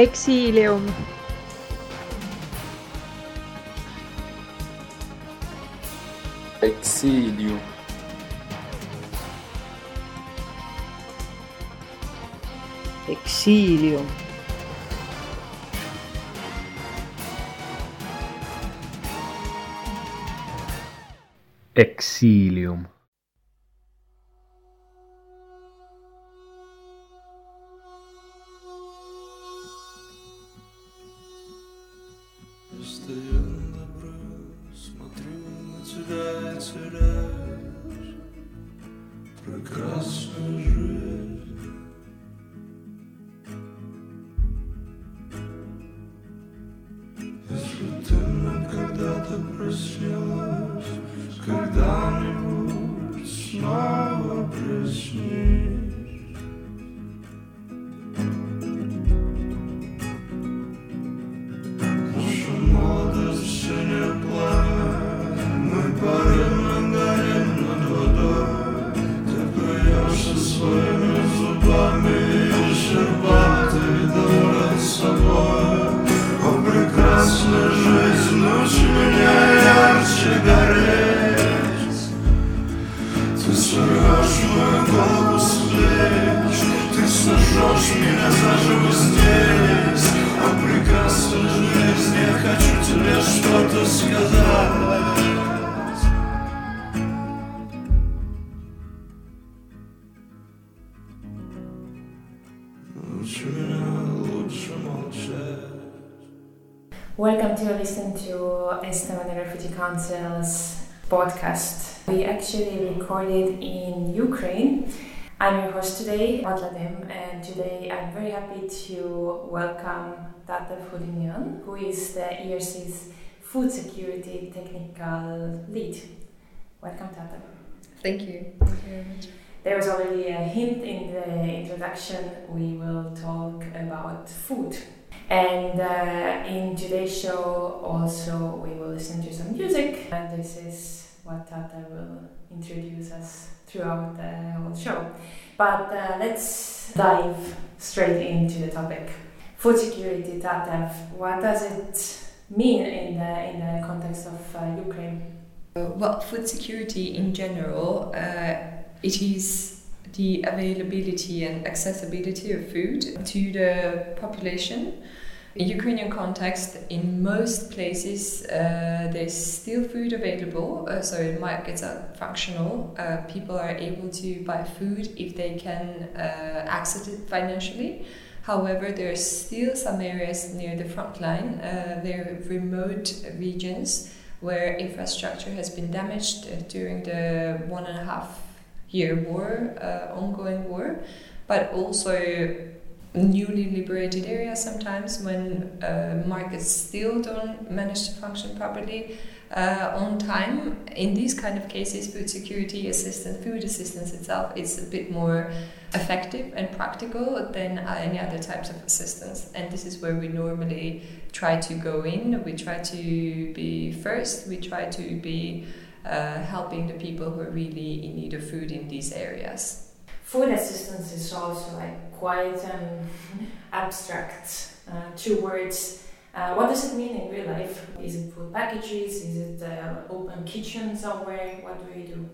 exilium Exilium. Exilium. exilium to Estonian Refugee Council's podcast. We actually recorded in Ukraine. I'm your host today, Madladim, and today I'm very happy to welcome Tatev Fudinian, who is the ERC's Food Security Technical Lead. Welcome, Tatev. Thank you. Thank you very much. There was already a hint in the introduction. We will talk about food. And uh, in today's show, also, we will listen to some music. And this is what Tatev will introduce us throughout the whole show. But uh, let's dive straight into the topic. Food security, Tatev, what does it mean in the, in the context of uh, Ukraine? Well, food security in general, uh, it is the availability and accessibility of food to the population. In Ukrainian context, in most places, uh, there's still food available, uh, so markets are functional. Uh, people are able to buy food if they can uh, access it financially. However, there are still some areas near the front line, uh, they're remote regions where infrastructure has been damaged uh, during the one and a half year war, ongoing war, but also newly liberated areas sometimes when uh, markets still don't manage to function properly uh, on time. In these kind of cases, food security assistance, food assistance itself is a bit more effective and practical than any other types of assistance. And this is where we normally try to go in. We try to be first. We try to be uh, helping the people who are really in need of food in these areas. Food assistance is also like quite an abstract uh, two words. Uh, what does it mean in real life? Is it food packages? Is it uh, open kitchen somewhere? What do we do?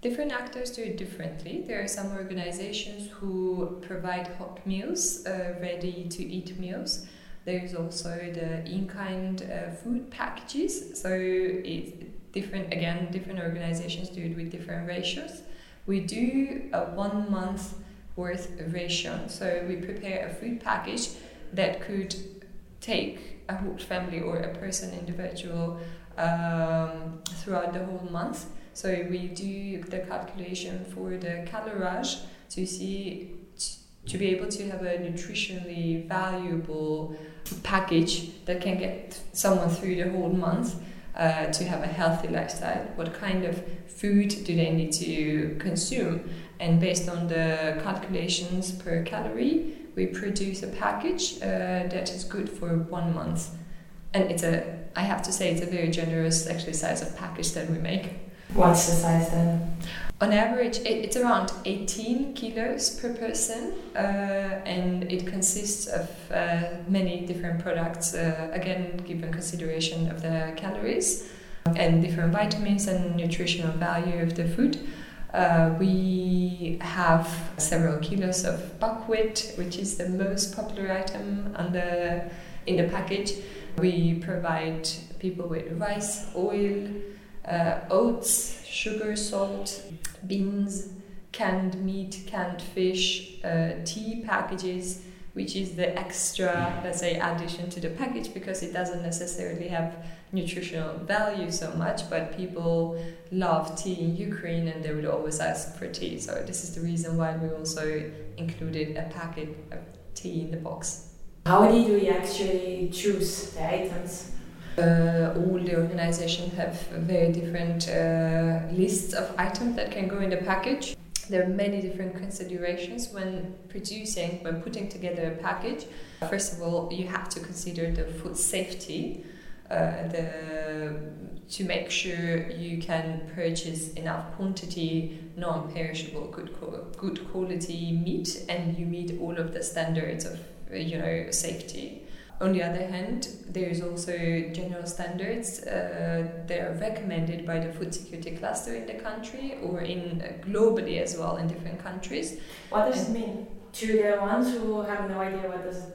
Different actors do it differently. There are some organizations who provide hot meals, uh, ready to eat meals. There's also the in kind uh, food packages. So it's different, again, different organizations do it with different ratios. We do a one month worth ration. So we prepare a food package that could take a whole family or a person individual um, throughout the whole month. So we do the calculation for the calorage to see to be able to have a nutritionally valuable package that can get someone through the whole month uh, to have a healthy lifestyle. What kind of food do they need to consume? And based on the calculations per calorie, we produce a package uh, that is good for one month. And it's a, I have to say, it's a very generous exercise of package that we make. What's the size then? On average, it, it's around 18 kilos per person, uh, and it consists of uh, many different products, uh, again, given consideration of the calories and different vitamins and nutritional value of the food. Uh, we have several kilos of buckwheat, which is the most popular item the, in the package. We provide people with rice, oil, uh, oats, sugar, salt, beans, canned meat, canned fish, uh, tea packages, which is the extra, let's say, addition to the package because it doesn't necessarily have nutritional value so much, but people love tea in Ukraine and they would always ask for tea. So this is the reason why we also included a packet of tea in the box. How did we actually choose the items? Uh, all the organizations have very different uh, lists of items that can go in the package. There are many different considerations when producing, when putting together a package. First of all, you have to consider the food safety. Uh, the, to make sure you can purchase enough quantity non-perishable good good quality meat and you meet all of the standards of you know safety on the other hand, there is also general standards uh, that are recommended by the food security cluster in the country or in uh, globally as well in different countries. What does and it mean to the ones who have no idea what does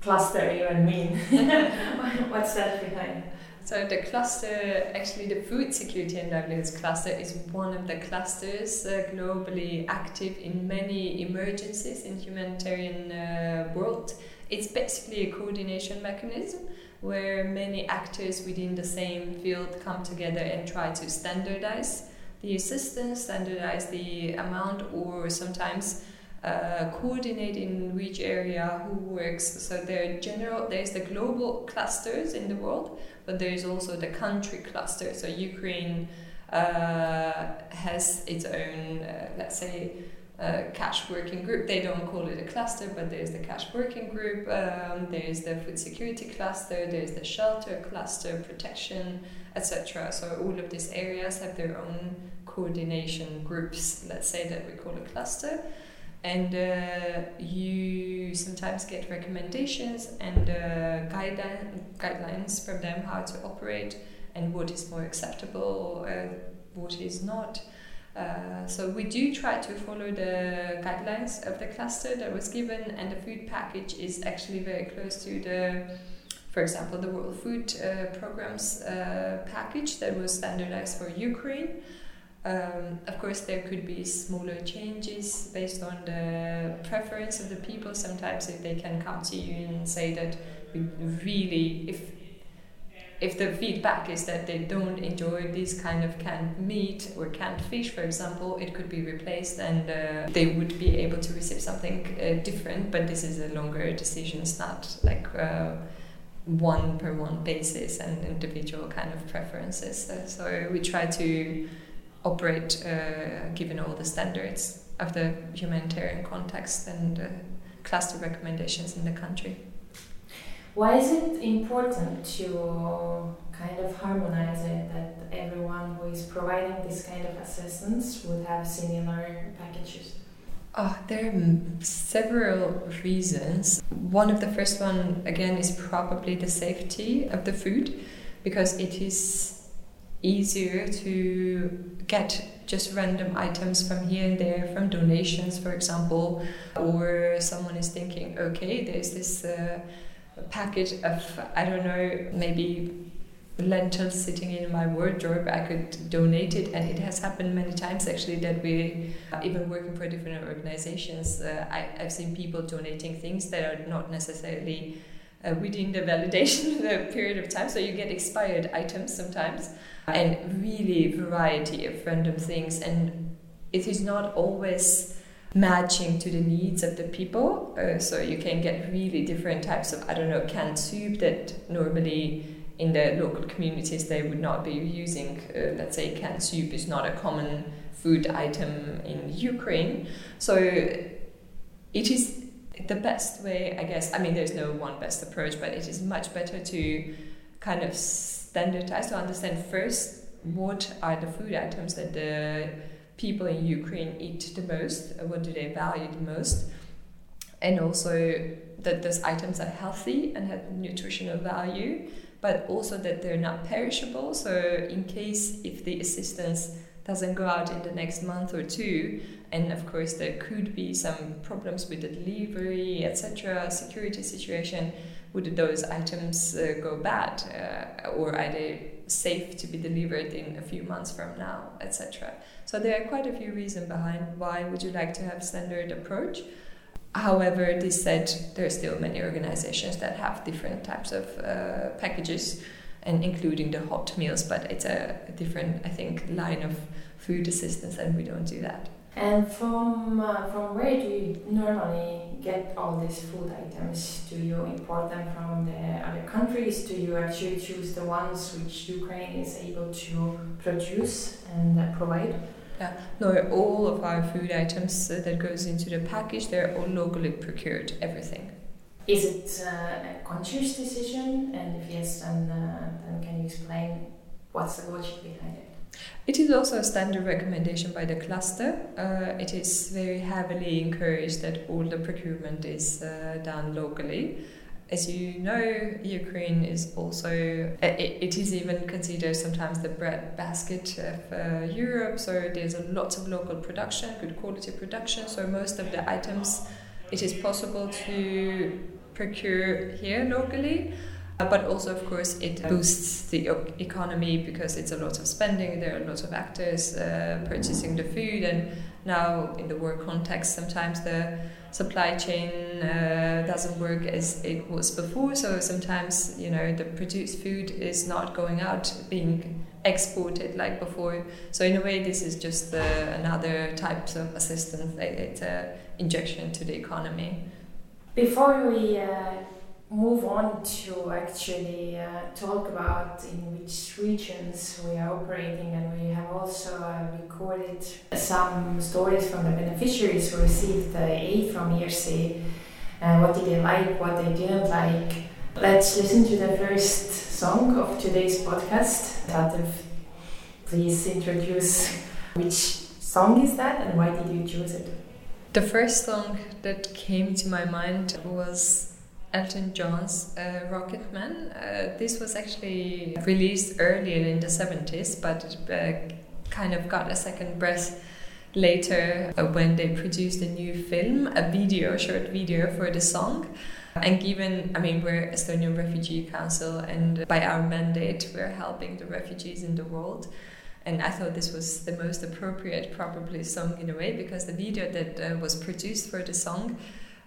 cluster even mean? What's that behind? So the cluster, actually the food security and livelihoods cluster is one of the clusters uh, globally active in many emergencies in humanitarian uh, world it's basically a coordination mechanism where many actors within the same field come together and try to standardize the assistance, standardize the amount, or sometimes uh, coordinate in which area who works. So there are general, there's the global clusters in the world, but there is also the country cluster. So Ukraine uh, has its own, uh, let's say, uh, cash working group. They don't call it a cluster, but there's the cash working group, um, there's the food security cluster, there's the shelter cluster, protection, etc. So all of these areas have their own coordination groups, let's say that we call a cluster. And uh, you sometimes get recommendations and uh, guideline, guidelines from them how to operate and what is more acceptable, uh, what is not. Uh, so we do try to follow the guidelines of the cluster that was given, and the food package is actually very close to the, for example, the World Food uh, Program's uh, package that was standardized for Ukraine. Um, of course, there could be smaller changes based on the preference of the people. Sometimes, if they can come to you and say that we really, if if the feedback is that they don't enjoy this kind of canned meat or canned fish, for example, it could be replaced and uh, they would be able to receive something uh, different. But this is a longer decision, it's not like uh, one per one basis and individual kind of preferences. So we try to operate uh, given all the standards of the humanitarian context and uh, cluster recommendations in the country. Why is it important to kind of harmonize it that everyone who is providing this kind of assistance would have similar packages? Oh, there are several reasons. One of the first one, again, is probably the safety of the food because it is easier to get just random items from here and there, from donations, for example, or someone is thinking, okay, there's this. Uh, of I don't know maybe lentils sitting in my wardrobe I could donate it and it has happened many times actually that we even working for different organizations uh, I, I've seen people donating things that are not necessarily uh, within the validation period of time so you get expired items sometimes and really variety of random things and it is not always matching to the needs of the people. Uh, so you can get really different types of, I don't know, canned soup that normally in the local communities they would not be using. Uh, let's say canned soup is not a common food item in Ukraine. So it is the best way, I guess. I mean, there's no one best approach, but it is much better to kind of standardize to understand first what are the food items that the people in Ukraine eat the most, what do they value the most, and also that those items are healthy and have nutritional value, but also that they're not perishable. So, in case if the assistance doesn't go out in the next month or two, and of course there could be some problems with the delivery, etc., security situation, would those items uh, go bad, uh, or are they safe to be delivered in a few months from now, etc. So there are quite a few reasons behind why would you like to have standard approach. However, this said, there are still many organizations that have different types of uh, packages, and including the hot meals. But it's a, different, I think, line of food assistance, and we don't do that. And from uh, from where do you normally get all these food items? Do you import them from the other countries? Do you actually choose the ones which Ukraine is able to produce and uh, provide? Yeah, no, all of our food items uh, that goes into the package, they're all locally procured, everything. Is it uh, a conscious decision? And if yes, then, uh, then can you explain what's the logic behind it? It is also a standard recommendation by the cluster. Uh, it is very heavily encouraged that all the procurement is uh, done locally. As you know, Ukraine is also, uh, it, it is even considered sometimes the breadbasket of uh, Europe. So there's a lots of local production, good quality production. So most of the items it is possible to procure here locally. Uh, but also, of course, it boosts the economy because it's a lot of spending. There are lots of actors uh, purchasing the food, and now in the work context, sometimes the supply chain uh, doesn't work as it was before. So sometimes, you know, the produced food is not going out, being exported like before. So in a way, this is just uh, another type of assistance. It's an injection to the economy. Before we uh, move on to actually uh, talk about in which regions we are operating and we have also uh, recorded some stories from the beneficiaries who received the aid from ERC uh, what did they like what they didn't like. Let's listen to the first song of today's podcast. Tatev please introduce which song is that and why did you choose it the first song that came to my mind was Elton John's uh, Rocket Man. Uh, this was actually released earlier in the 70s, but uh, kind of got a second breath later uh, when they produced a new film, a video, a short video for the song. And given, I mean, we're Estonian Refugee Council, and by our mandate, we're helping the refugees in the world. And I thought this was the most appropriate, probably, song in a way, because the video that uh, was produced for the song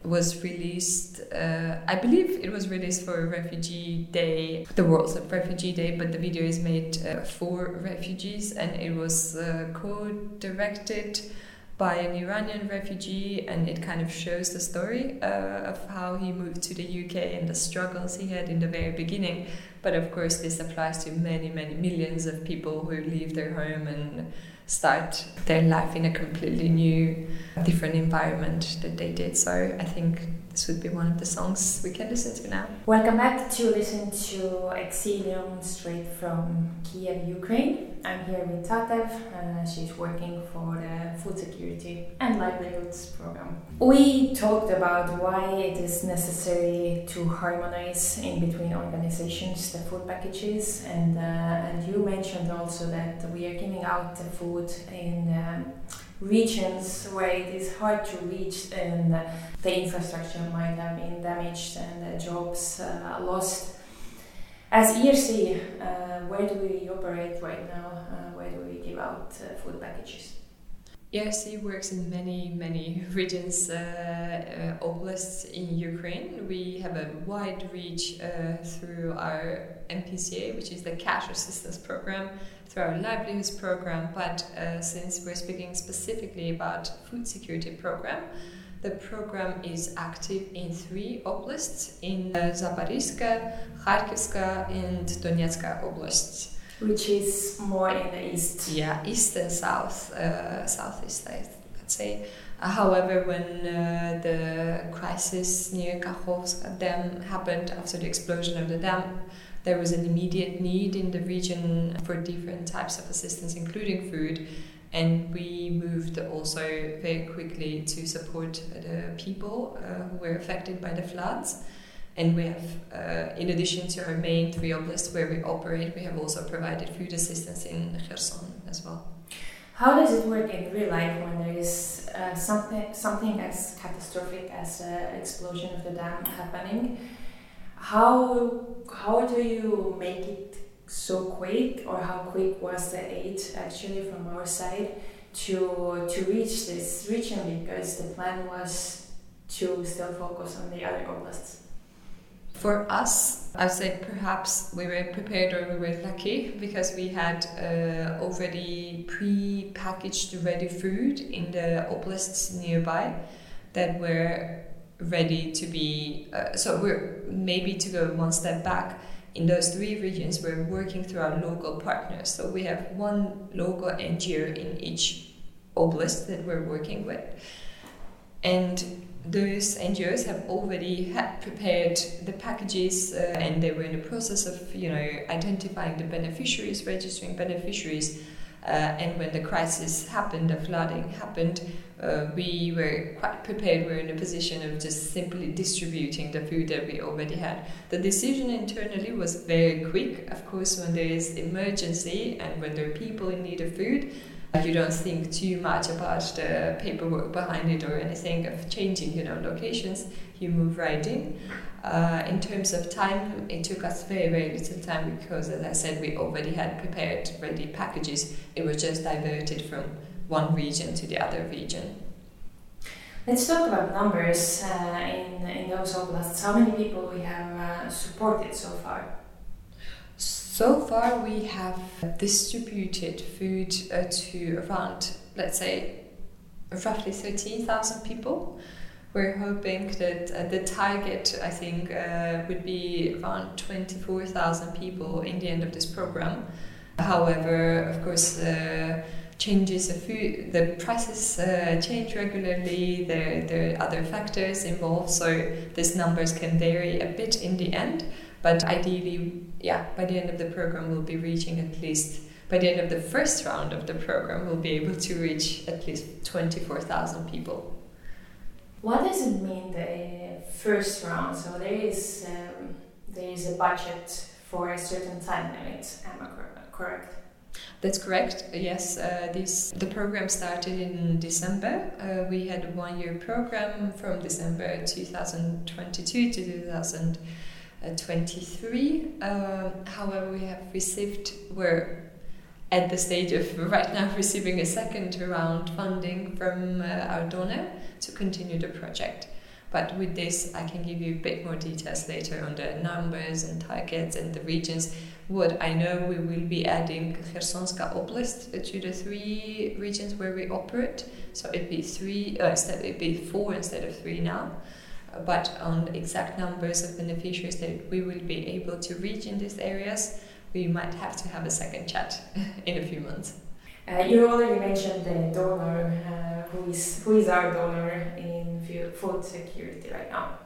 was released. Uh, I believe it was released for Refugee Day, the world's Refugee Day, but the video is made uh, for refugees and it was uh, co-directed by an Iranian refugee, and it kind of shows the story uh, of how he moved to the UK and the struggles he had in the very beginning. But of course, this applies to many, many millions of people who leave their home and start their life in a completely new, different environment that they did. So I think this would be one of the songs we can listen to now. Welcome back to listen to Eksiilium straight from Kiev, Ukraine. I'm here with Tatev. Uh, she's working for the Food Security and Livelihoods program. We talked about why it is necessary to harmonize in between organizations the food packages, and uh, and you mentioned also that we are giving out the food in. Um, regions where it is hard to reach and the infrastructure might have been damaged and the jobs uh, lost. As ERC, uh, where do we operate right now? Uh, where do we give out uh, food packages? ERC works in many, many regions, uh, uh, oblasts in Ukraine. We have a wide reach through our MPCA, which is the Cash Assistance Program, through our livelihoods program, but uh, since we're speaking specifically about food security program, the program is active in three oblasts in uh, Zaporizhzhia, Kharkivska, and Donetska oblasts. Which is more in the east. Yeah, east and south, uh, southeast, I'd say. Uh, however, when uh, the crisis near Kakhovska dam happened after the explosion of the dam, there was an immediate need in the region for different types of assistance, including food. And we moved also very quickly to support the people uh, who were affected by the floods. And we have, uh, in addition to our main three oblasts where we operate, we have also provided food assistance in Kherson as well. How does it work in real life when there is uh, something something as catastrophic as an explosion of the dam happening? How how do you make it so quick, or how quick was the aid actually from our side to to reach this region? Because the plan was to still focus on the other oblasts. For us, I'd say perhaps we were prepared or we were lucky because we had uh, already pre packaged ready food in the oblasts nearby that were ready to be. Uh, so we're maybe to go one step back. In those three regions, we're working through our local partners. So we have one local NGO in each oblast that we're working with. And those NGOs have already had prepared the packages uh, and they were in the process of you know identifying the beneficiaries, registering beneficiaries. Uh, and when the crisis happened, the flooding happened, uh, we were quite prepared. We were in a position of just simply distributing the food that we already had. The decision internally was very quick. Of course, when there is emergency and when there are people in need of food, you don't think too much about the paperwork behind it or anything of changing, you know, locations. You move right in. Uh, in terms of time, it took us very, very little time because, as I said, we already had prepared ready packages. It was just diverted from one region to the other region. Let's talk about numbers uh, in, in those oblasts. How many people we have uh, supported so far? So far, we have distributed food uh, to around, let's say, roughly 13,000 people. We're hoping that uh, the target, I think, uh, would be around 24,000 people in the end of this program. However, of course, the changes of food, the prices uh, change regularly, there, there are other factors involved, so these numbers can vary a bit in the end. But ideally, yeah, by the end of the program, we'll be reaching at least, by the end of the first round of the program, we'll be able to reach at least 24,000 people. What does it mean, the first round? So there is, um, there is a budget for a certain time limit, am I correct? That's correct. Yes, uh, this the program started in December. Uh, we had a one-year program from December 2022 to 2000. 23. Um, however, we have received, we're at the stage of right now receiving a second round funding from uh, our donor to continue the project. But with this, I can give you a bit more details later on the numbers and targets and the regions. What I know, we will be adding Khersonska Oblast to the three regions where we operate. So it'd be three, uh, instead it'd be four instead of three now but on exact numbers of beneficiaries that we will be able to reach in these areas, we might have to have a second chat in a few months. Uh, you already mentioned the donor, uh, who is who is our donor in food security right now.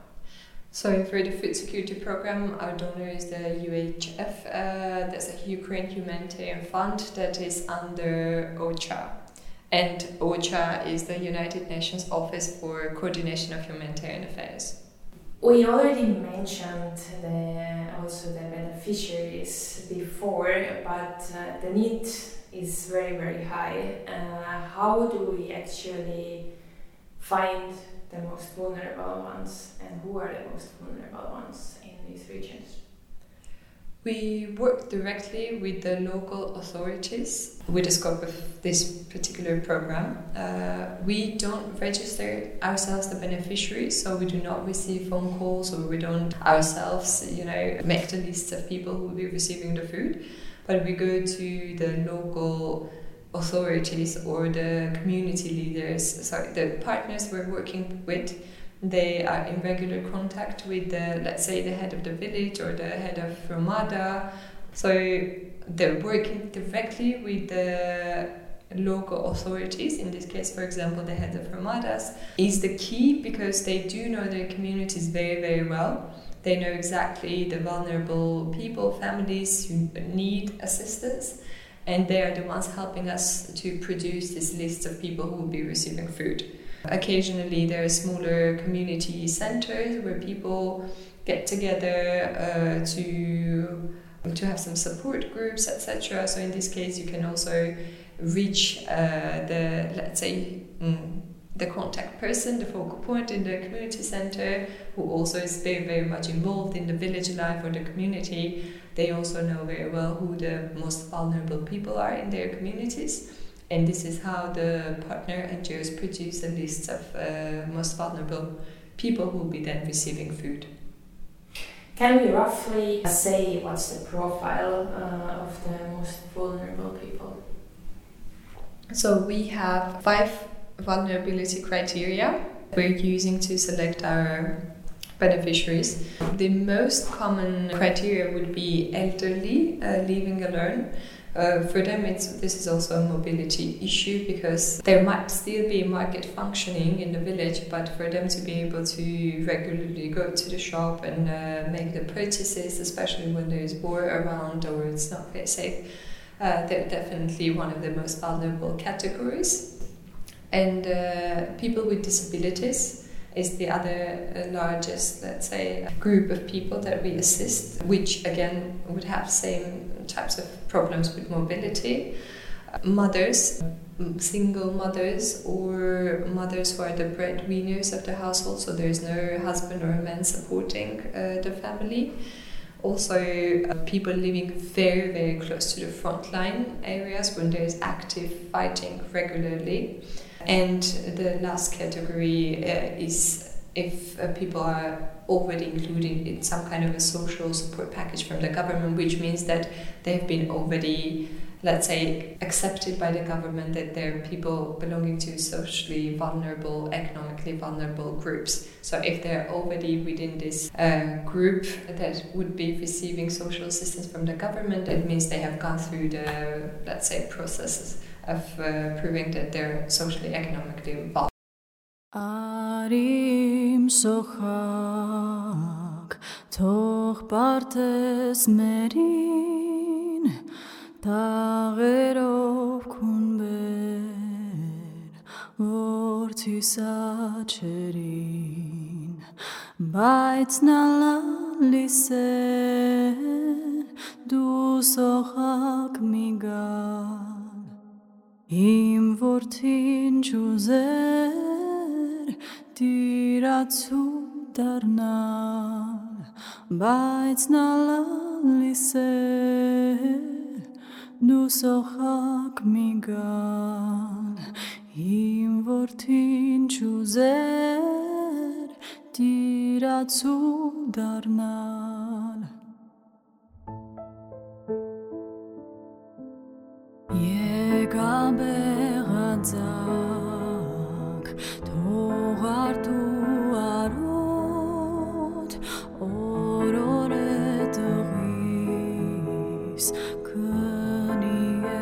So for the food security program, our donor is the UHF. Uh, that's a Ukraine humanitarian fund that is under OCHA, and OCHA is the United Nations Office for Coordination of Humanitarian Affairs. We already mentioned the, also the beneficiaries before, but uh, the need is very, very high. Uh, how do we actually find the most vulnerable ones and who are the most vulnerable ones in these regions? We work directly with the local authorities with the scope of this particular program. Uh, we don't register ourselves the beneficiaries, so we do not receive phone calls or we don't ourselves, you know, make the list of people who will be receiving the food. But we go to the local authorities or the community leaders, sorry, the partners we're working with they are in regular contact with the, let's say, the head of the village or the head of Hromada. So they're working directly with the local authorities, in this case, for example, the head of Hromadas, is the key because they do know their communities very, very well. They know exactly the vulnerable people, families who need assistance, and they are the ones helping us to produce this list of people who will be receiving food. Occasionally, there are smaller community centers where people get together uh, to to have some support groups, etc. So in this case, you can also reach uh, the let's say. Mm, the contact person, the focal point in the community center, who also is very, very much involved in the village life or the community. They also know very well who the most vulnerable people are in their communities. And this is how the partner NGOs produce a list of uh, most vulnerable people who will be then receiving food. Can we roughly say what's the profile uh, of the most vulnerable people? So we have five vulnerability criteria we're using to select our beneficiaries. The most common criteria would be elderly, uh, living alone. Uh, for them, it's, this is also a mobility issue because there might still be market functioning in the village, but for them to be able to regularly go to the shop and uh, make the purchases, especially when there is war around or it's not very safe, uh, they're definitely one of the most vulnerable categories. And uh, people with disabilities is the other uh, largest, let's say, group of people that we assist, which again would have same types of problems with mobility. Mothers, single mothers, or mothers who are the breadwinners of the household, so there's no husband or man supporting uh, the family also uh, people living very very close to the front line areas when there is active fighting regularly and the last category uh, is if uh, people are already included in some kind of a social support package from the government, which means that they've been already, let's say, accepted by the government that they're people belonging to socially vulnerable, economically vulnerable groups. So if they're already within this uh, group that would be receiving social assistance from the government, it means they have gone through the, let's say, processes of uh, proving that they're socially, economically involved. Arim sochak toch partes merin tagerov kun ber vortisacherin baitz na lise du sochak migal Im vortin ջուզեր դիրացու դառնալ բայց նա լալիս է դու սոխակ մի գալ իմ vortin ջուզեր դիրացու դառնալ գաբեղածակ թող արտու արոտ օրորե տղիս կնի է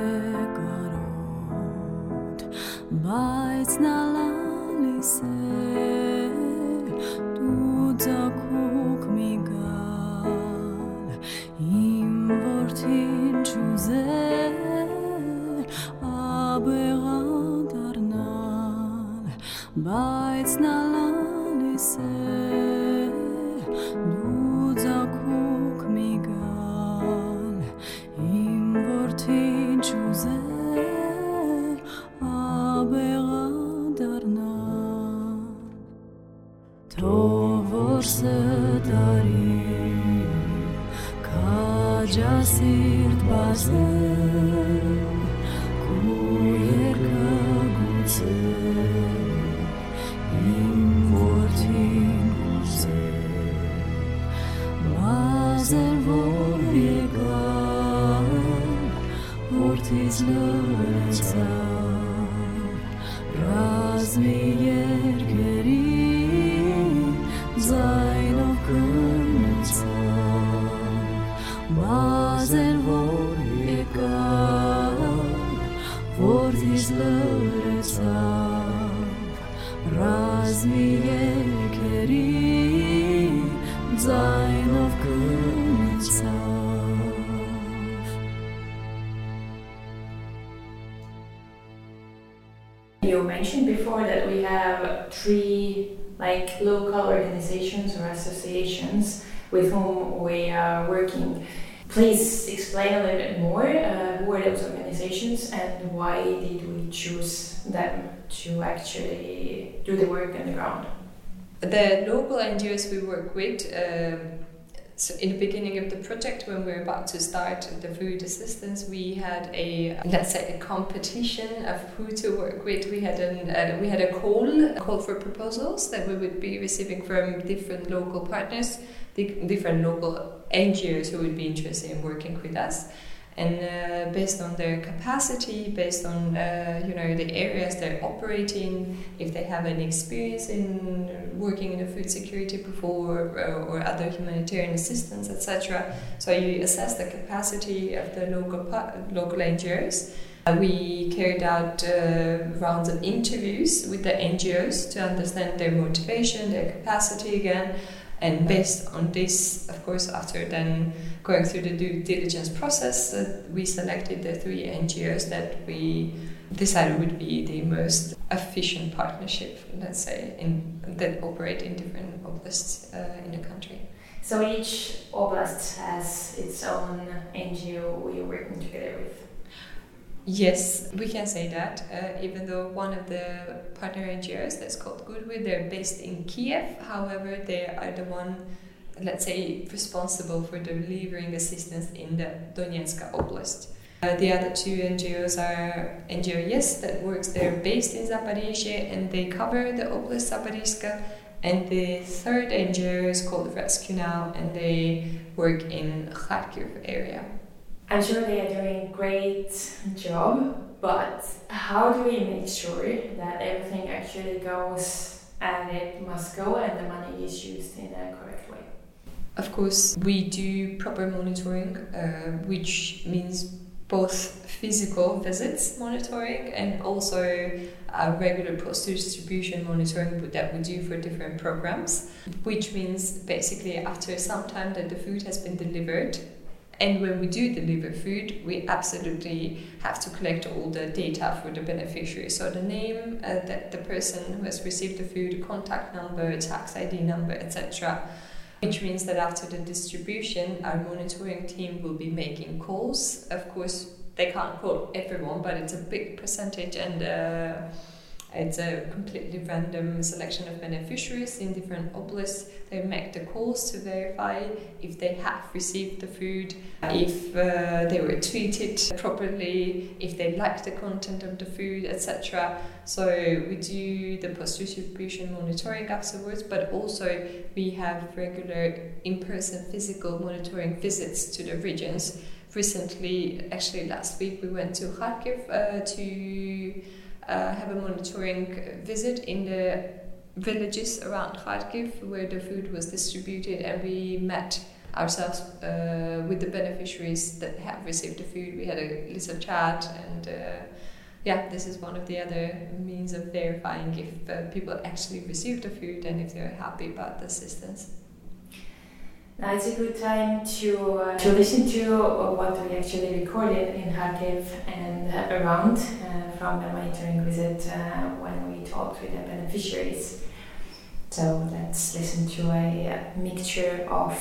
կարոտ բայց նա ջասիրտ բազել, կու երկը գուցել, իմ որդին գուցել, բազել որ եկար, որդից լրեցար, ռազմին associations with whom we are working. Please explain a little bit more. Uh, who are those organizations and why did we choose them to actually do the work on the ground? The local NGOs we work with. Um, so in the beginning of the project, when we were about to start the food assistance, we had a let's say a competition of who to work with. We had an uh, we had a call a call for proposals that we would be receiving from different local partners, different local NGOs who would be interested in working with us and uh, based on their capacity, based on uh, you know the areas they're operating, if they have any experience in working in the food security before or, or other humanitarian assistance, etc. So you assess the capacity of the local local NGOs. Uh, we carried out uh, rounds of interviews with the NGOs to understand their motivation, their capacity again, and based on this, of course, after then going through the due diligence process, uh, we selected the three NGOs that we decided would be the most efficient partnership, let's say, in, that operate in different oblasts uh, in the country. So each oblast has its own NGO we are working together with. Yes, we can say that. Uh, even though one of the partner NGOs that's called Goodwill, they're based in Kiev. However, they are the one, let's say, responsible for delivering assistance in the Donetsk Oblast. Uh, the other two NGOs are NGO Yes that works there, based in Zaporizhia, and they cover the Oblast Zaporizhka. And the third NGO is called Rescue Now, and they work in Kharkiv area. I'm sure they are doing a great job, but how do we make sure that everything actually goes and it must go and the money is used in a correct way? Of course, we do proper monitoring, uh, which means both physical visits monitoring and also uh, regular post distribution monitoring that we do for different programs, which means basically after some time that the food has been delivered, and when we do deliver food, we absolutely have to collect all the data for the beneficiary. So the name, uh, that the person who has received the food, contact number, tax ID number, etc. Which means that after the distribution, our monitoring team will be making calls. Of course, they can't call everyone, but it's a big percentage and. Uh, it's a completely random selection of beneficiaries in different oblasts. They make the calls to verify if they have received the food, if uh, they were treated properly, if they like the content of the food, etc. So we do the post-distribution monitoring afterwards, but also we have regular in-person physical monitoring visits to the regions. Recently, actually last week, we went to Kharkiv uh, to uh, have a monitoring visit in the villages around Kharkiv where the food was distributed and we met ourselves uh, with the beneficiaries that have received the food. We had a little chat and uh, yeah, this is one of the other means of verifying if uh, people actually received the food and if they're happy about the assistance. Now it's a good time to, uh, to listen to uh, what we actually recorded in Kharkiv and uh, around uh, from the monitoring visit uh, when we talked with the beneficiaries. So let's listen to a mixture of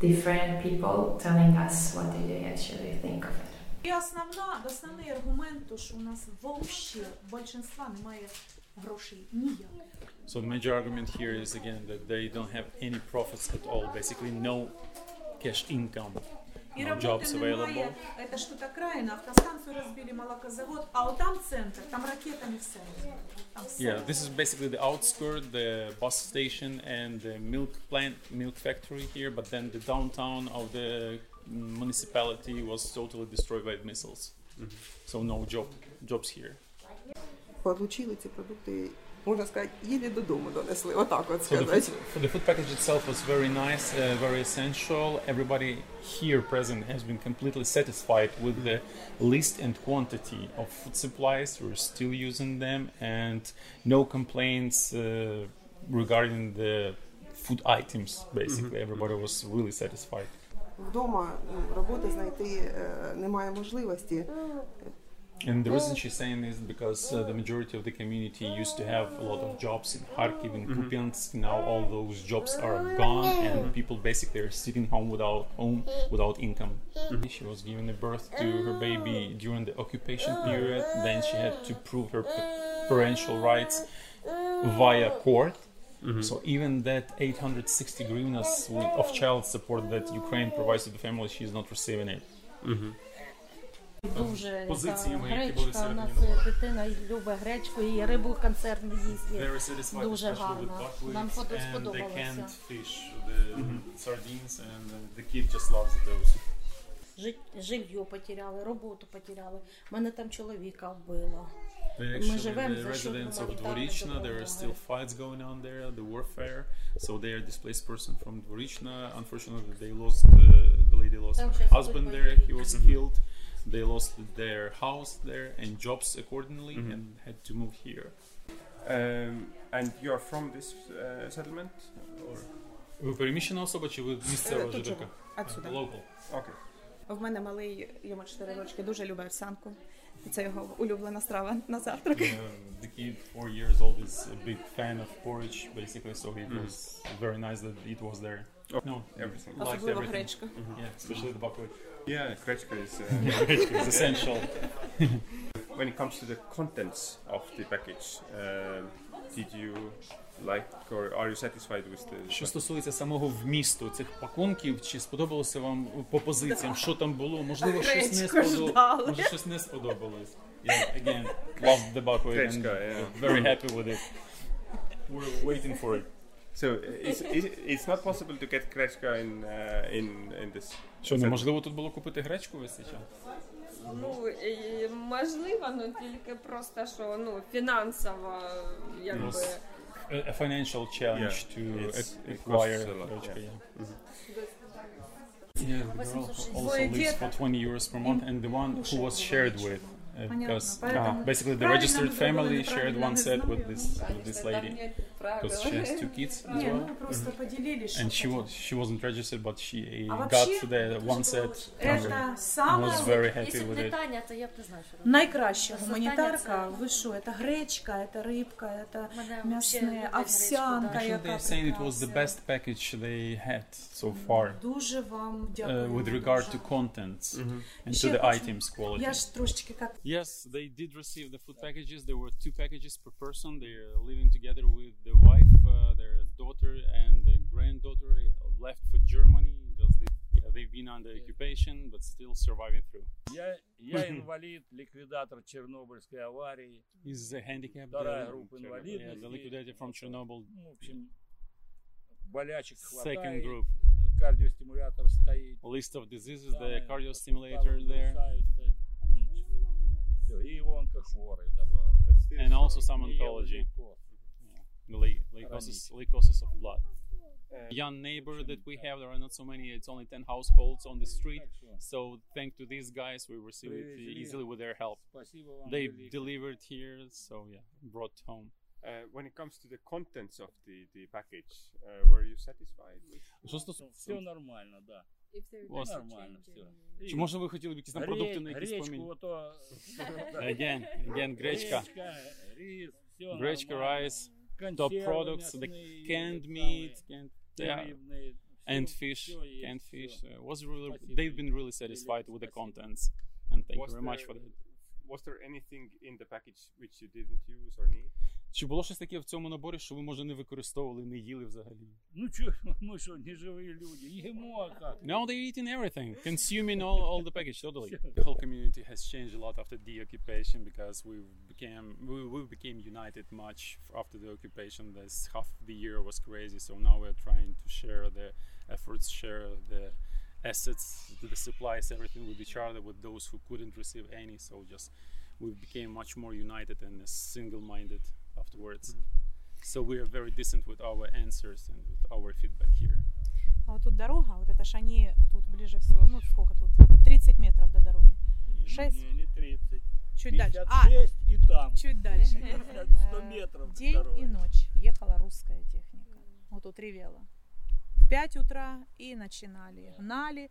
different people telling us what did they actually think of it. І основна, основний аргумент, то що у нас вообще большинства немає грошей ніяк. So the major argument here is again that they don't have any profits at all, basically no cash income, И no работы jobs available. немає. Это что-то краина, автостанцию разбили, молокозавод, а вот там центр, там ракетами все. Там все. Yeah, this is basically the outskirt, the bus station and the milk plant, milk factory here, but then the downtown of the municipality was totally destroyed by missiles. So no job, jobs here. Получили ці продукти, можна сказати, їлі додому донесли. Отак от So the сказати. food, the food package itself was very nice, uh, very essential. Everybody here present has been completely satisfied with the list and quantity of food supplies. We're still using them, and no complaints uh, regarding the food items. Basically, everybody was really satisfied. Вдома ну, роботи знайти е, немає можливості. And the reason she's saying this is because uh, the majority of the community used to have a lot of jobs in Kharkiv and mm-hmm. Kupiansk. Now all those jobs are gone, and people basically are sitting home without home, without income. Mm-hmm. She was giving a birth to her baby during the occupation period. Then she had to prove her parental rights via court. Mm-hmm. So even that 860 hryvnias of child support that Ukraine provides to the family, she's not receiving it. Дуже позиції гречка. У нас дитина любить гречку і рибу консервну їсть. Дуже гарно. Нам сподобалося. Жилье потеряли, роботу потеряли. Мене там чоловіка вбило. Ми живемо за що Dvorichna, there are still fights going on there, the warfare. So they are displaced person from Dvorichna. Unfortunately, they lost, uh, the lady lost her husband there. He was killed. Mm -hmm. They lost their house there and jobs accordingly, and had to move here. Um, and you are from this uh, settlement? Or? Ви переміщена особа чи ви місцева Е, тут жителька? живу. Отсюда. Local. Okay. В мене малий, йому 4 рочки, дуже любить овсянку. І це його улюблена страва на завтрак. Uh, the kid, four years old, is a big fan of porridge, basically. So it was very nice that it was there. Oh, No, everything. liked Особливо everything. гречка. Yeah, especially the buckwheat. Yeah, Krechka is. Uh, it's essential. when it comes to the contents of the package, uh, did you like or are you satisfied with the? Що стосується самого вмісту цих пакунків, чи сподобалося вам по позиціям, що там було? Можливо, щось не Гречку сподобалося. ждали. Може, щось не сподобалось. Yeah, again, loved the buckwheat and Гречка, yeah. very happy with it. We're waiting for it. So uh, it's, it's, it's not possible to get Krechka in uh, in in this. Що неможливо тут було купити гречку весь цей час? Ну і, можливо, ну тільки просто що ну фінансово якби. Yes. A, a financial challenge Yeah, to it's- ac- it acquire costs a lot, гречка, yeah. yeah. Yeah, the girl also Твой lives дед- for 20 euros per month, and the one who was shared with, uh, Понятно. because Поэтому uh, basically the правильно registered мы сделали, family shared one set неправильно with this with this lady, because she has two kids as Не, well, ну просто поделились. and что she хотим. was she wasn't registered, but she А got вообще, the one set Это and самое was very happy Якщо б with не it. Таня, то я б не знаю, що робити. Найкраща Остання гуманітарка, це- ви що, це гречка, це рибка, це Мене м'ясне, вообще люблять овсянка, гречку, Actually, яка they're saying it was the прекрасна. best package they had so far. Дуже вам Uh, дякую. with regard дуже. to contents and Ще to the хочу- items quality. Я ж трошечки як Yes, they did receive the food packages. There were two packages per person. They're living together with their wife, uh, their daughter, and their granddaughter left for Germany. Just they, yeah, they've been under occupation, but still surviving through. Я, я инвалид, ликвидатор Чернобыльской аварии. He's a handicapped. Вторая uh, группа yeah, инвалидности. the liquidated from Chernobyl. Ну, в общем, болячек Second хватает. group. Кардиостимулятор стоит. List of diseases. The Самые cardio суставы stimulator there, разрушаются. Всё, И онкохворый добавил. and also some Не ел oncology. лейкоз. The leu- leucosis, leucosis of blood. young neighbor that we have. There are not so many. It's only ten households on the street. So thanks to these guys, we received it Привезли. easily with their help. Спасибо вам They великое. delivered here, so yeah, brought home. Uh, when it comes to the contents of the, the package, uh, were you satisfied with? Що стосується Все нормально, да. Was- Нормально все. Чи може ви хотіли б якісь там продукти на якісь Гречку, поміні? ото... Again, again, гречка. Гречка, рис, все Гречка, нормально. rice, top Консервы products, the мясные, canned самые, meat, canned, yeah, рыбные, and всё- fish, всё есть, canned всё. fish. Uh, was really, Спасибо. they've been really satisfied with the contents, and thank Was you very much there- for that. Was there anything in the package which you didn't use or need? Чи було щось таке в цьому наборі, що ви може не використовували, не їли взагалі? Ну что, мы что, не живые люди, ему а как? No, they're eating everything, consuming all, all the package totally. The whole community has changed a lot after the occupation because we became we, we became united much after the occupation. This half the year was crazy, so now we're trying to share the efforts, share the assets, the supplies, everything with each other, with those who couldn't receive any. So just we became much more united and single-minded Afterwards. So we are very decent with our answers and with our feedback here. А вот тут дорога, вот это ж они тут ближе всего, ну сколько тут? 30 метров до дороги. Шесть? Не, не 30. Чуть дальше. А, 56 и там. чуть дальше. 100 Э, метров до День и дороги. ночь ехала русская техника. Вот тут ревела. В 5 утра и начинали. Гнали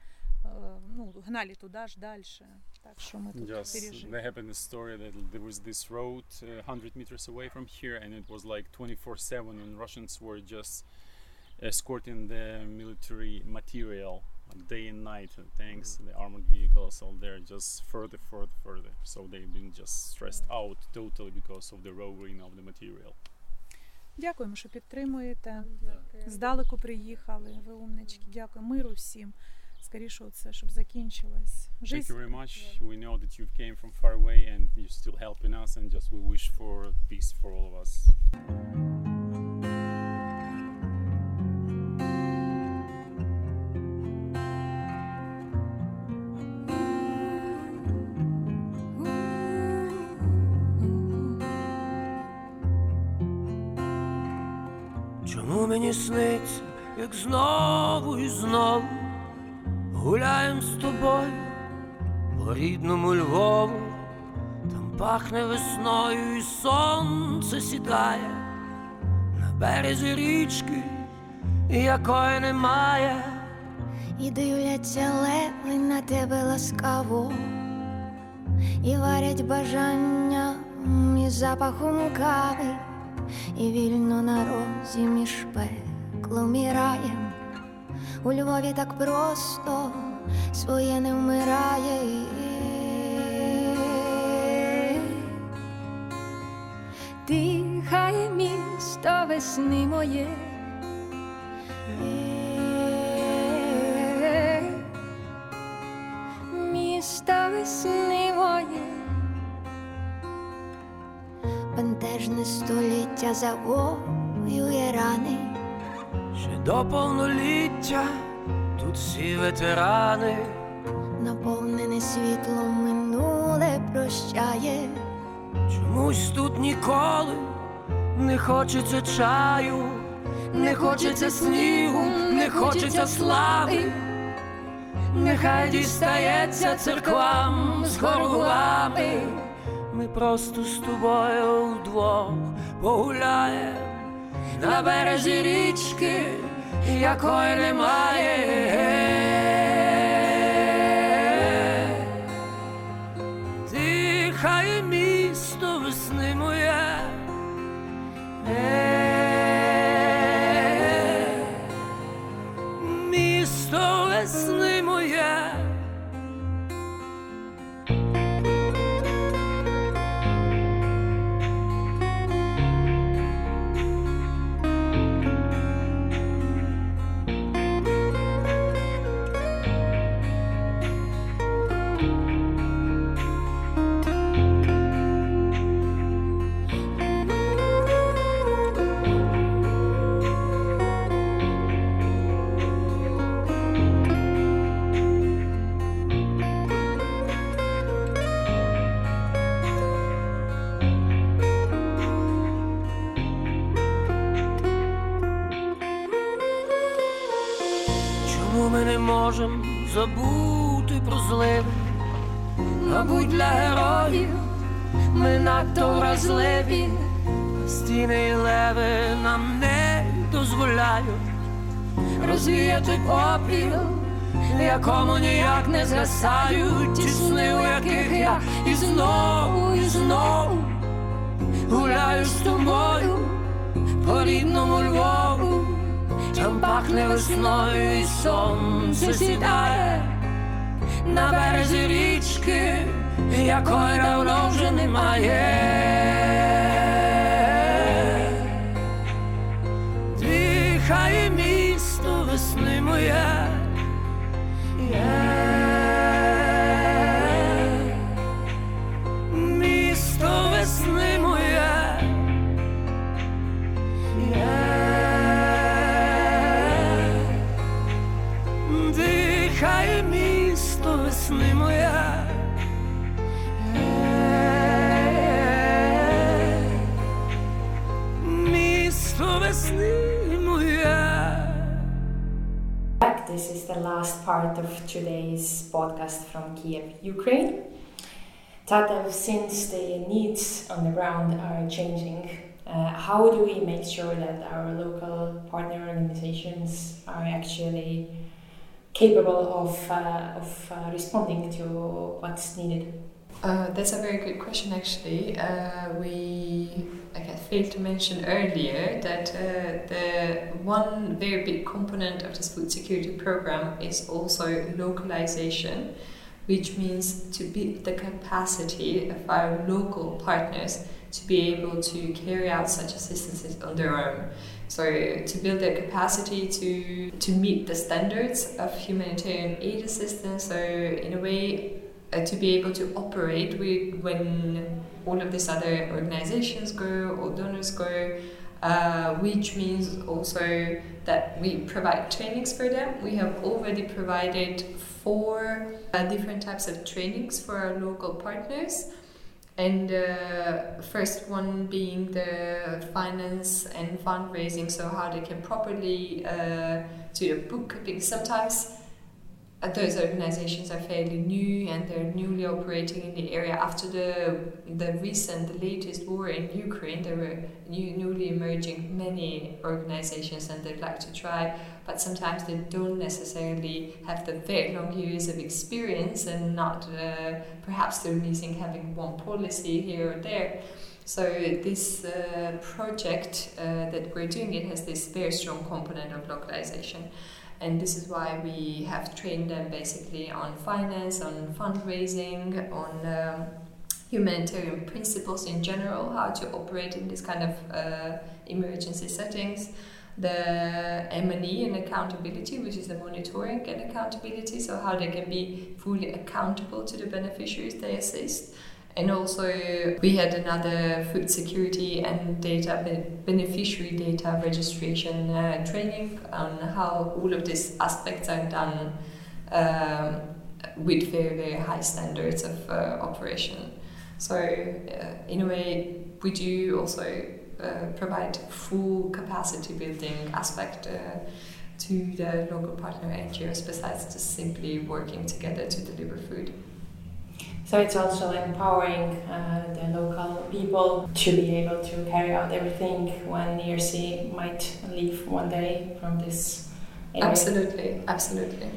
ну, гнали туди ж далі. Так що ми тут Just пережили. they happened a story that there was this road uh, 100 meters away from here, and it was like 24/7, and Russians were just escorting the military material like day and night, and tanks, the armored vehicles, all there, just further, further, further. So they've been just stressed out totally because of the lowering of the material. Дякуємо, що підтримуєте. Здалеку приїхали. Ви умнички. Дякую. Миру всім. Скоріше це, щоб закінчилось. Thank Жизнь you very much. We know that you came from far away and you're still helping us, and just we wish for peace for all of us. Чому мені сниться, як знову і знову гуляєм з тобою по рідному Львову, там пахне весною і сонце сідає на березі річки, якої немає. І дивляться леви на тебе ласкаво, і варять бажання і запахом кави, і вільно на розі між пеклом і раєм. У Львові так просто своє не вмирає. Дихає місто весни моє. Місто весни моє. Бентежне століття завоює рани. Ще до повноліття тут всі ветерани. Наповнене світлом минуле прощає. Чомусь тут ніколи не хочеться чаю, не хочеться снігу, не хочеться слави. Нехай дістається церквам з хоргулами. Ми просто з тобою вдвох погуляємо на березі річки, якої немає. Дихає місто весни моє. Забути про зливи? Мабуть, для героїв ми надто вразливі, стіни і леви нам не дозволяють розвіяти попіл, якому ніяк не згасають ті сни, у яких я і знову, і знову гуляю з тобою по рідному Львову. Там пахне весною і сонце сідає на березі річки, якої давно вже немає. Дихає місто весни моє. This is the last part of today's podcast from Kiev, Ukraine. Tatev, since the needs on the ground are changing, uh, how do we make sure that our local partner organizations are actually capable of, uh, of uh, responding to what's needed? Uh, that's a very good question, actually. Uh, we like I failed to mention earlier that uh, the one very big component of this food security program is also localization, which means to build the capacity of our local partners to be able to carry out such assistances on their own. So to build their capacity to to meet the standards of humanitarian aid assistance. So in a way, uh, to be able to operate with when all of these other organizations go or donors go. Uh, which means also that we provide trainings for them. We have already provided four uh, different types of trainings for our local partners and the uh, first one being the finance and fundraising so how they can properly uh, do the book because sometimes those organizations are fairly new and they're newly operating in the area. After the the recent the latest war in Ukraine there were new, newly emerging many organizations and they'd like to try but sometimes they don't necessarily have the very long years of experience and not uh, perhaps they're missing having one policy here or there. So this uh, project uh, that we're doing it has this very strong component of localization and this is why we have trained them basically on finance on fundraising on um, humanitarian principles in general how to operate in this kind of uh, emergency settings the M&E and accountability, which is the monitoring and accountability, so how they can be fully accountable to the beneficiaries they assist. And also, we had another food security and data beneficiary data registration uh, training on how all of these aspects are done um, with very, very high standards of uh, operation. So, uh, in a way, we do also uh, provide full capacity building aspect uh, to the local partner NGOs besides just simply working together to deliver food. So it's also empowering uh, the local people to be able to carry out everything when ERC might leave one day from this area. Absolutely, absolutely.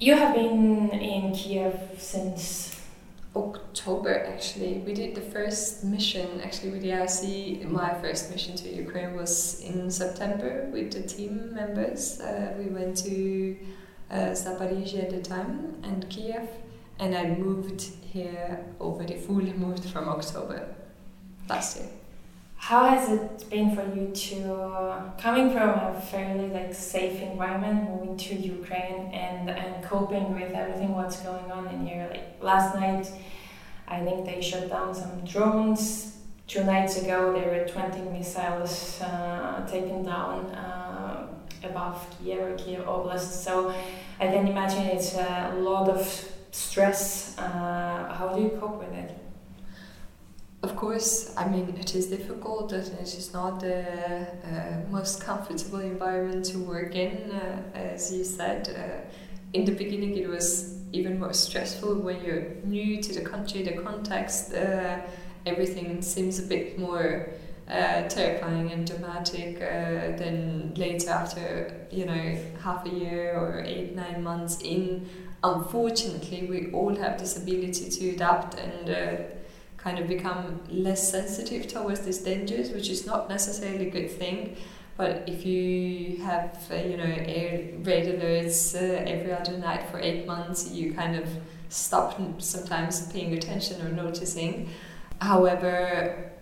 You have been in Kiev since October actually. We did the first mission actually with the IRC. My first mission to Ukraine was in September with the team members. Uh, we went to uh, Zaporizhia at the time and Kiev, and I moved here already fully moved from October last year. How has it been for you to uh, coming from a fairly like safe environment, moving to Ukraine and and coping with everything what's going on in here? Like last night, I think they shut down some drones. Two nights ago, there were 20 missiles uh, taken down uh, above Kiev or Kiev Oblast. So I can imagine it's a lot of stress. Uh, how do you cope with it? Of course, I mean, it is difficult and it is not the uh, most comfortable environment to work in, uh, as you said. Uh, in the beginning, it was even more stressful when you're new to the country, the context, uh, everything seems a bit more uh, terrifying and dramatic uh, than later after, you know, half a year or eight, nine months in. Unfortunately, we all have this ability to adapt and kind of become less sensitive towards these dangers, which is not necessarily a good thing. But if you have, uh, you know, air raid alerts uh, every other night for eight months, you kind of stop sometimes paying attention or noticing. However,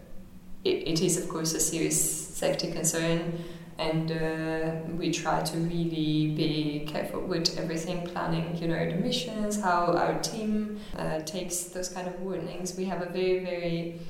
it, it is, of course, a serious safety concern and uh, we try to really be careful with everything planning you know the missions how our team uh, takes those kind of warnings. We have a very very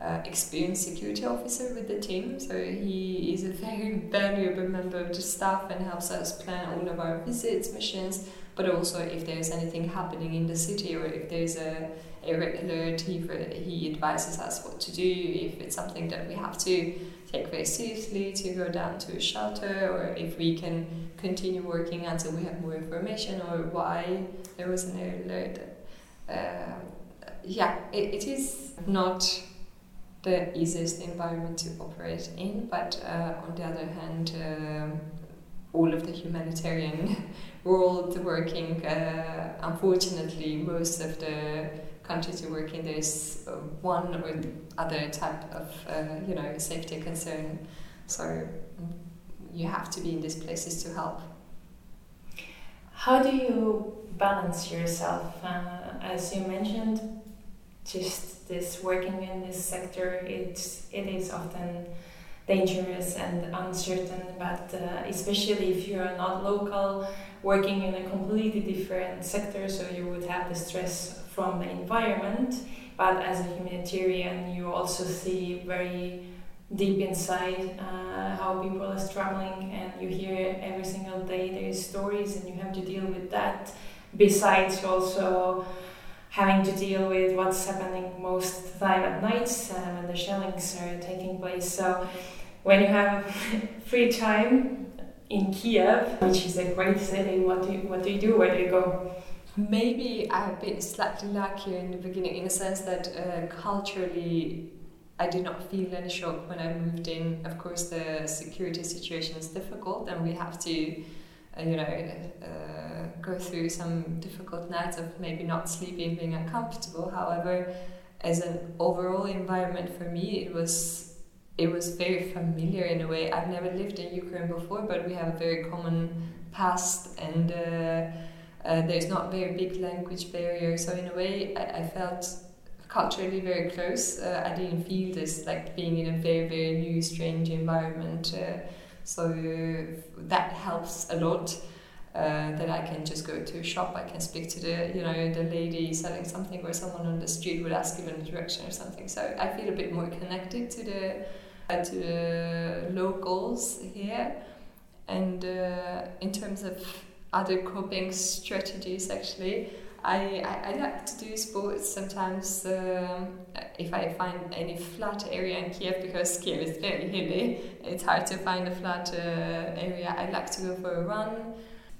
uh, experienced security officer with the team so he is a very valuable member of the staff and helps us plan all of our visits missions. But also if there's anything happening in the city or if there's a a red alert he, he advises us what to do if it's something that we have to take very seriously to go down to a shelter or if we can continue working until we have more information or why there was an alert. Uh, yeah, it, it is not the easiest environment to operate in, but uh, on the other hand, uh, all of the humanitarian world working. Uh, unfortunately, most of the countries you work in, there's uh, one or other type of uh, you know safety concern. So mm, you have to be in these places to help. How do you balance yourself? Uh, as you mentioned, just this working in this sector, it's it is often dangerous and uncertain. But uh, especially if you are not local, working in a completely different sector, so you would have the stress from the environment. But as a humanitarian, you also see very deep inside uh, how people are struggling, and you hear every single day there is stories, and you have to deal with that. Besides, also having to deal with what's happening most time at nights uh, when the shellings are taking place. So when you have free time in Kiev, which is a great city, what do you, what do you do? Where do you go? Maybe I've been slightly luckier in the beginning in the sense that uh, culturally I did not feel any shock when I moved in. Of course, the security situation is difficult, and we have to, uh, you know, uh, go through some difficult nights of maybe not sleeping, being uncomfortable. However, as an overall environment for me, it was it was very familiar in a way. I've never lived in Ukraine before, but we have a very common past, and uh, uh, there's not very big language barrier. So in a way, I, I felt culturally very close. Uh, I didn't feel this like being in a very very new strange environment. Uh, so that helps a lot. Uh, that I can just go to a shop, I can speak to the you know the lady selling something, or someone on the street would ask you in a direction or something. So I feel a bit more connected to the uh, to the locals here. And uh, in terms of other coping strategies, actually, I, I, I, like to do sports sometimes um, if I find any flat area in Kiev because Kiev is very hilly. It's hard to find a flat uh, area. I like to go for a run.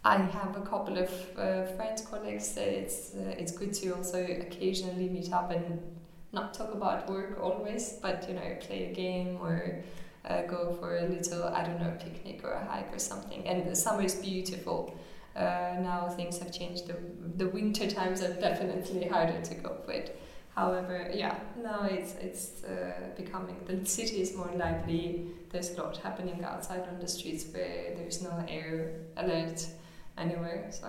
I have a couple of uh, friends, colleagues. It's uh, it's good to also occasionally meet up and not talk about work always, but you know play a game or uh, go for a little I don't know picnic or a hike or something. And the summer is beautiful uh, now things have changed. The, the winter times are definitely harder to cope with. However, yeah, now it's it's uh, becoming the city is more lively. There's a lot happening outside on the streets where there's no air alert anywhere. So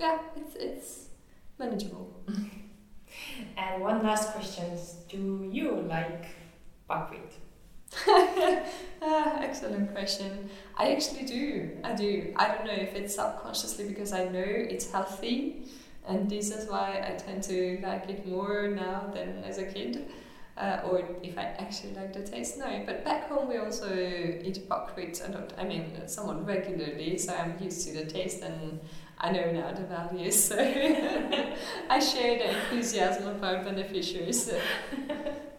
yeah, it's it's manageable. and one last question: Do you like buckwheat? ah, excellent question. I actually do. I do. I don't know if it's subconsciously because I know it's healthy, and this is why I tend to like it more now than as a kid. Uh, or if I actually like the taste, no. But back home we also eat buckwheat lot. I mean, somewhat regularly, so I'm used to the taste and I know now the values. So I share the enthusiasm of our beneficiaries.